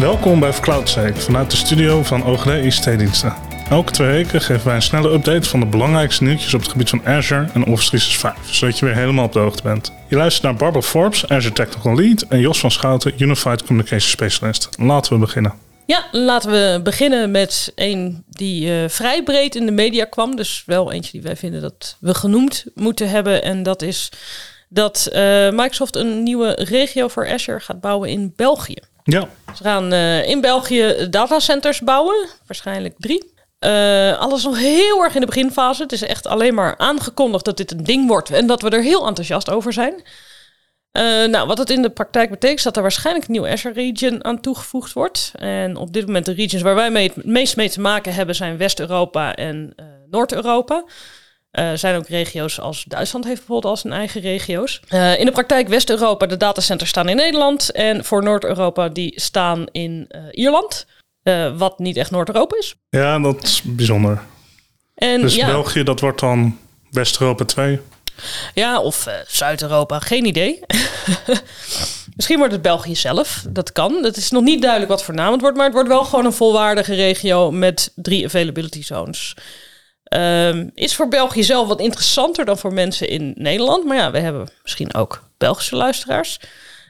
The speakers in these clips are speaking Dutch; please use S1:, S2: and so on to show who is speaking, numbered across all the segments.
S1: Welkom bij CloudSec vanuit de studio van OGD ICT-diensten. Elke twee weken geven wij een snelle update van de belangrijkste nieuwtjes op het gebied van Azure en Office 365, zodat je weer helemaal op de hoogte bent. Je luistert naar Barbara Forbes, Azure Technical Lead, en Jos van Schouten, Unified Communication Specialist. Laten we beginnen.
S2: Ja, laten we beginnen met een die uh, vrij breed in de media kwam. Dus wel eentje die wij vinden dat we genoemd moeten hebben. En dat is dat uh, Microsoft een nieuwe regio voor Azure gaat bouwen in België.
S1: Ja.
S2: Ze gaan uh, in België datacenters bouwen, waarschijnlijk drie. Uh, alles nog heel erg in de beginfase. Het is echt alleen maar aangekondigd dat dit een ding wordt en dat we er heel enthousiast over zijn. Uh, nou, wat het in de praktijk betekent, is dat er waarschijnlijk een nieuw Azure region aan toegevoegd wordt. En op dit moment de regions waar wij mee het meest mee te maken hebben zijn West-Europa en Noord-Europa. Er zijn ook regio's als Duitsland heeft bijvoorbeeld als een eigen regio's. in de praktijk West-Europa, de datacenters staan in Nederland. En voor Noord-Europa, die staan in Ierland. Uh, wat niet echt Noord-Europa is.
S1: Ja, dat is bijzonder. En, dus ja, België, dat wordt dan West-Europa 2?
S2: Ja, of uh, Zuid-Europa, geen idee. Misschien wordt het België zelf, dat kan. Het is nog niet duidelijk wat voor naam het wordt, maar het wordt wel gewoon een volwaardige regio met drie availability zones. Um, is voor België zelf wat interessanter dan voor mensen in Nederland. Maar ja, we hebben misschien ook Belgische luisteraars.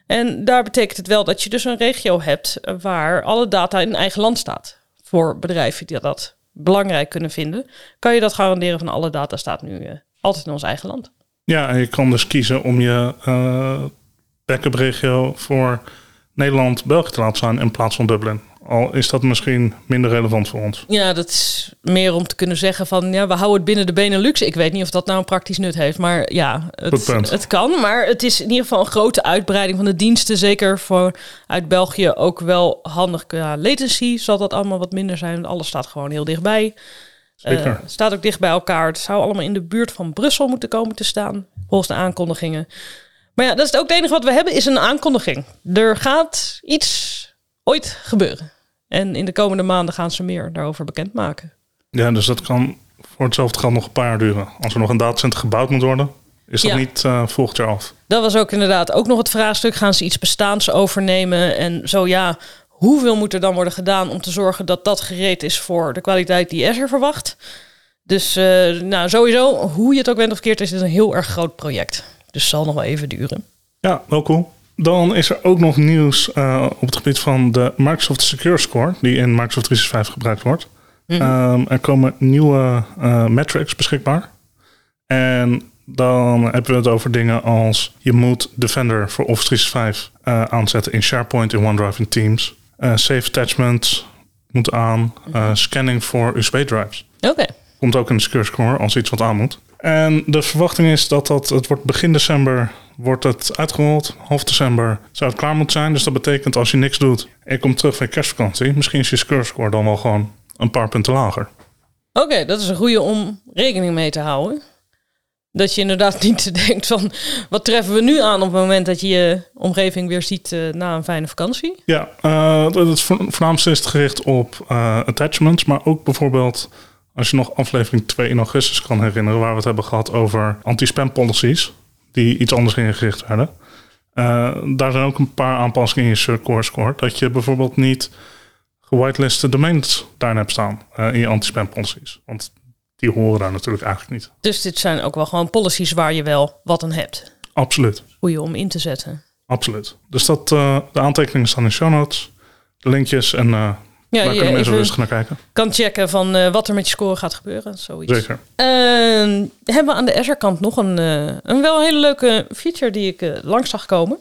S2: En daar betekent het wel dat je dus een regio hebt waar alle data in eigen land staat. Voor bedrijven die dat belangrijk kunnen vinden, kan je dat garanderen van alle data staat nu uh, altijd in ons eigen land.
S1: Ja, en je kan dus kiezen om je uh, backup regio voor Nederland, België te laten staan in plaats van Dublin. Al is dat misschien minder relevant voor ons.
S2: Ja, dat is meer om te kunnen zeggen van ja, we houden het binnen de Benelux. Ik weet niet of dat nou een praktisch nut heeft, maar ja, het, het kan. Maar het is in ieder geval een grote uitbreiding van de diensten. Zeker voor uit België ook wel handig. Ja, latency zal dat allemaal wat minder zijn. Alles staat gewoon heel dichtbij.
S1: Zeker. Uh,
S2: staat ook dicht bij elkaar. Het zou allemaal in de buurt van Brussel moeten komen te staan, volgens de aankondigingen. Maar ja, dat is ook het enige wat we hebben, is een aankondiging. Er gaat iets ooit gebeuren. En in de komende maanden gaan ze meer daarover bekendmaken.
S1: Ja, dus dat kan voor hetzelfde geld nog een paar jaar duren. Als er nog een datacenter gebouwd moet worden, is dat niet uh, volgend jaar af.
S2: Dat was ook inderdaad ook nog het vraagstuk. Gaan ze iets bestaans overnemen? En zo ja, hoeveel moet er dan worden gedaan om te zorgen dat dat gereed is voor de kwaliteit die Azure verwacht? Dus uh, nou, sowieso, hoe je het ook bent of verkeerd, is het een heel erg groot project. Dus zal nog wel even duren.
S1: Ja, wel cool. Dan is er ook nog nieuws uh, op het gebied van de Microsoft Secure Score, die in Microsoft 365 gebruikt wordt. Mm -hmm. um, er komen nieuwe uh, metrics beschikbaar. En dan hebben we het over dingen als je moet Defender voor Office 365 uh, aanzetten in SharePoint, in OneDrive en Teams. safe attachment moet aan. scanning voor USB-drives.
S2: Oké. Okay.
S1: Komt ook in de Secure Score als iets wat aan moet. En de verwachting is dat dat, het wordt begin december wordt het uitgerold. Half december zou het klaar moeten zijn. Dus dat betekent als je niks doet en je komt terug van je kerstvakantie, misschien is je score dan wel gewoon een paar punten lager.
S2: Oké, dat is een goede om rekening mee te houden. Dat je inderdaad niet denkt van wat treffen we nu aan op het moment dat je je omgeving weer ziet uh, na een fijne vakantie.
S1: Ja, uh, het voornaamste is gericht op uh, attachments, maar ook bijvoorbeeld als je nog aflevering 2 in augustus kan herinneren, waar we het hebben gehad over anti-spam policies die iets anders ingericht werden. Uh, daar zijn ook een paar aanpassingen in je core score. Dat je bijvoorbeeld niet gewiteliste domains daar hebt staan uh, in je anti-spam policies. Want die horen daar natuurlijk eigenlijk niet.
S2: Dus dit zijn ook wel gewoon policies waar je wel wat aan hebt.
S1: Absoluut.
S2: Goeie om in te zetten.
S1: Absoluut. Dus dat, uh, de aantekeningen staan in show notes. De linkjes en ja, Daar kunnen mensen rustig naar kijken.
S2: Kan checken van uh, wat er met je score gaat gebeuren. Zoiets.
S1: Zeker.
S2: Uh, hebben we aan de Azure kant nog een, uh, een wel hele leuke feature die ik langs zag komen.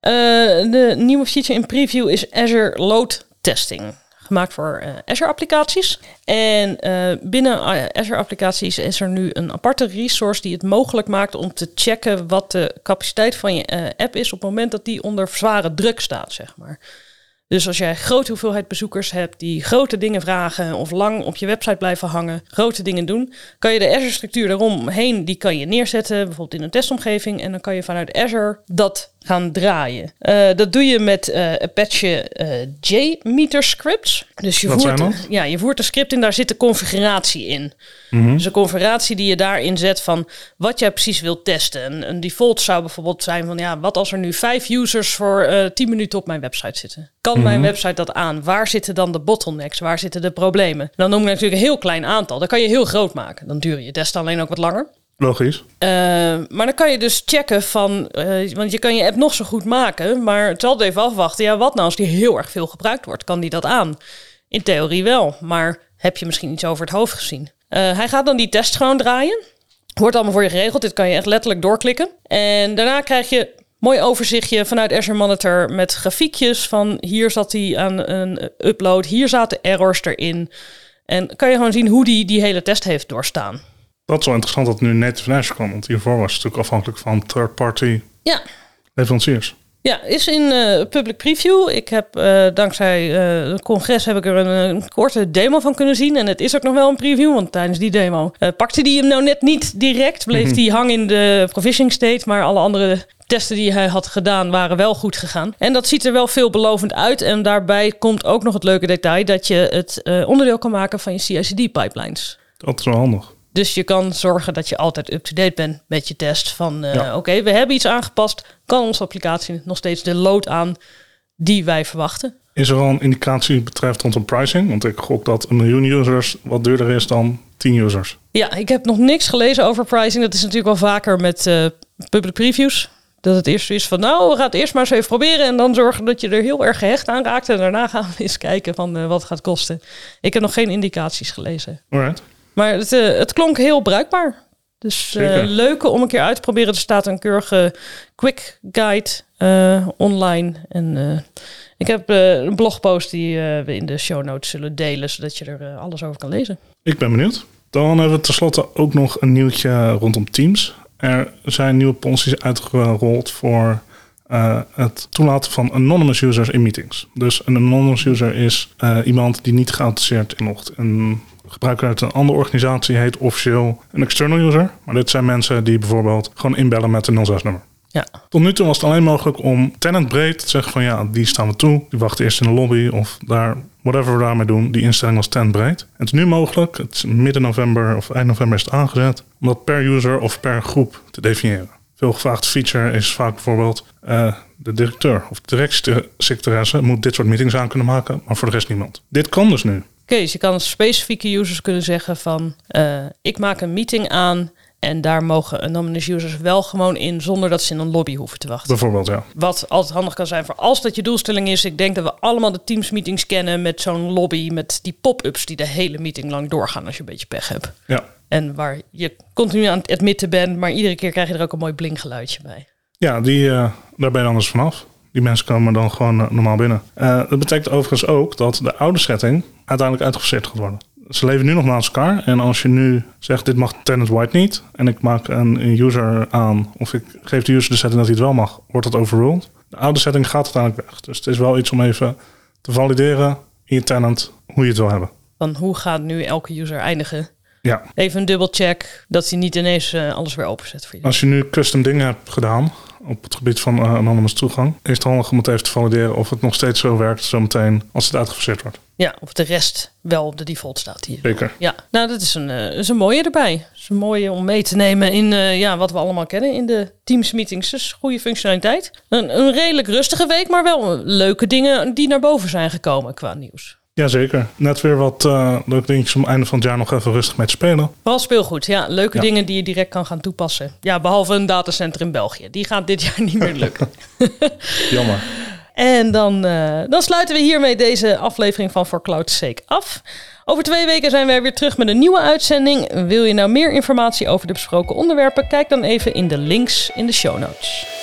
S2: de nieuwe feature in preview is Azure Load Testing. Gemaakt voor Azure applicaties. En binnen Azure applicaties is er nu een aparte resource die het mogelijk maakt om te checken wat de capaciteit van je app is op het moment dat die onder zware druk staat, zeg maar. Dus als jij grote hoeveelheid bezoekers hebt die grote dingen vragen of lang op je website blijven hangen, grote dingen doen, kan je de Azure-structuur eromheen, die kan je neerzetten, bijvoorbeeld in een testomgeving. En dan kan je vanuit Azure dat gaan draaien. Eh, dat doe je met eh, Apache eh, JMeter scripts. Dus je
S1: Wat
S2: voert,
S1: dat?
S2: ja, je voert een script in, daar zit de configuratie in.
S1: Mhm.
S2: Dus een configuratie die je daarin zet van wat jij precies wilt testen. Een, een default zou bijvoorbeeld zijn van ja, wat als er nu vijf users voor eh 10 minuten op mijn website zitten? Kan mijn website dat aan? Waar zitten dan de bottlenecks? Waar zitten de problemen? Dan noem ik natuurlijk een heel klein aantal. Dan kan je heel groot maken. Dan duur je test alleen ook wat langer.
S1: Logisch.
S2: Uh, maar dan kan je dus checken van, uh, want je kan je app nog zo goed maken, maar het zal altijd even afwachten. Ja, wat nou als die heel erg veel gebruikt wordt? Kan die dat aan? In theorie wel, maar heb je misschien iets over het hoofd gezien? Uh, hij gaat dan die test gewoon draaien. Wordt allemaal voor je geregeld. Dit kan je echt letterlijk doorklikken. En daarna krijg je mooi overzichtje vanuit Azure Monitor met grafiekjes van hier zat hij aan een upload, hier zaten errors erin. En kan je gewoon zien hoe die die hele test heeft doorstaan.
S1: Dat is wel interessant dat het nu in Azure kwam. Want hiervoor was het natuurlijk afhankelijk van third-party
S2: ja.
S1: leveranciers.
S2: Ja, is in uh, public preview. Ik heb uh, dankzij uh, het congres heb ik er een, een, korte demo van kunnen zien. En het is ook nog wel een preview, want tijdens die demo pakte die hem nou net niet direct. Bleef die hang in de provisioning state, maar alle andere testen die hij had gedaan waren wel goed gegaan. En dat ziet er wel veelbelovend uit. En daarbij komt ook nog het leuke detail dat je het onderdeel kan maken van je CI/CD pipelines.
S1: Dat is wel handig.
S2: Dus je kan zorgen dat je altijd up-to-date bent met je test. Van uh,
S1: Ja.
S2: oké, we hebben iets aangepast. Kan onze applicatie nog steeds de load aan die wij verwachten?
S1: Is er al een indicatie betreft rondom pricing? Want ik gok dat een miljoen users wat duurder is dan 10 users.
S2: Ja, ik heb nog niks gelezen over pricing. Dat is natuurlijk wel vaker met uh, public previews. Dat het eerst is van, nou, we gaan het eerst maar eens even proberen. En dan zorgen dat je er heel erg gehecht aan raakt. En daarna gaan we eens kijken van uh, wat het gaat kosten. Ik heb nog geen indicaties gelezen.
S1: Alright.
S2: Maar het, uh, het klonk heel bruikbaar. Dus uh, leuke om een keer uit te proberen. Er staat een keurige quick guide uh, online. En ik heb een blogpost die we in de show notes zullen delen, zodat je er alles over kan lezen.
S1: Ik ben benieuwd. Dan hebben we tenslotte ook nog een nieuwtje rondom Teams. Er zijn nieuwe policies uitgerold voor uh, het toelaten van anonymous users in meetings. Dus een anonymous user is uh, iemand die niet geautoriseerd inlogt. Een gebruiker uit een andere organisatie heet officieel een external user. Maar dit zijn mensen die bijvoorbeeld gewoon inbellen met een 06-nummer.
S2: Ja.
S1: Tot nu toe was het alleen mogelijk om tenantbreed te zeggen van ja, die staan we toe. Die wachten eerst in de lobby of daar, whatever we daarmee doen. Die instelling was tenantbreed. En het is nu mogelijk, het is midden november of eind november is het aangezet, om dat per user of per groep te definiëren. Veel gevraagd feature is vaak bijvoorbeeld uh, de directeur of directiesecretaresse moet dit soort meetings aan kunnen maken, maar voor de rest niemand. Dit kan dus nu.
S2: Dus je kan specifieke users kunnen zeggen van uh, ik maak een meeting aan en daar mogen anonymous users wel gewoon in zonder dat ze in een lobby hoeven te wachten.
S1: Bijvoorbeeld, ja.
S2: Wat altijd handig kan zijn voor als dat je doelstelling is. Ik denk dat we allemaal de Teams meetings kennen met zo'n lobby met die pop-ups die de hele meeting lang doorgaan als je een beetje pech hebt.
S1: Ja.
S2: En waar je continu aan het admitten bent, maar iedere keer krijg je er ook een mooi blinkgeluidje bij.
S1: Ja, die, uh, daar ben je dan dus vanaf. Die mensen komen dan gewoon uh, normaal binnen. Uh, dat betekent overigens ook dat de oude setting uiteindelijk uitgefaseerd gaat worden. Ze leven nu nog naast elkaar. En als je nu zegt, dit mag tenant white niet. En ik maak een, een user aan. Of ik geef de user de setting dat hij het wel mag. Wordt dat overruled. De oude setting gaat uiteindelijk weg. Dus het is wel iets om even te valideren in je tenant hoe je het wil hebben.
S2: Van hoe gaat nu elke user eindigen?
S1: Ja.
S2: Even een dubbelcheck dat hij niet ineens uh, alles weer openzet voor je.
S1: Als je nu custom dingen hebt gedaan op het gebied van uh, anonymous toegang, is het handig om het even te valideren of het nog steeds zo werkt zometeen als het uitgefaseerd wordt.
S2: Ja, of de rest wel op de default staat hier.
S1: Zeker.
S2: Ja, nou dat is een, uh, is een mooie erbij. Dat is een mooie om mee te nemen in uh, ja, wat we allemaal kennen in de Teams meetings. Dus goede functionaliteit. Een, een redelijk rustige week, maar wel leuke dingen die naar boven zijn gekomen qua nieuws.
S1: Jazeker. Net weer wat uh, leuke dingetjes om einde van het jaar nog even rustig mee te spelen.
S2: Vooral speelgoed, ja. Leuke ja. dingen die je direct kan gaan toepassen. Ja, behalve een datacenter in België. Die gaat dit jaar niet meer lukken.
S1: Jammer.
S2: En dan, uh, dan sluiten we hiermee deze aflevering van For Cloud's Sake af. Over twee weken zijn wij weer terug met een nieuwe uitzending. Wil je nou meer informatie over de besproken onderwerpen? Kijk dan even in de links in de show notes.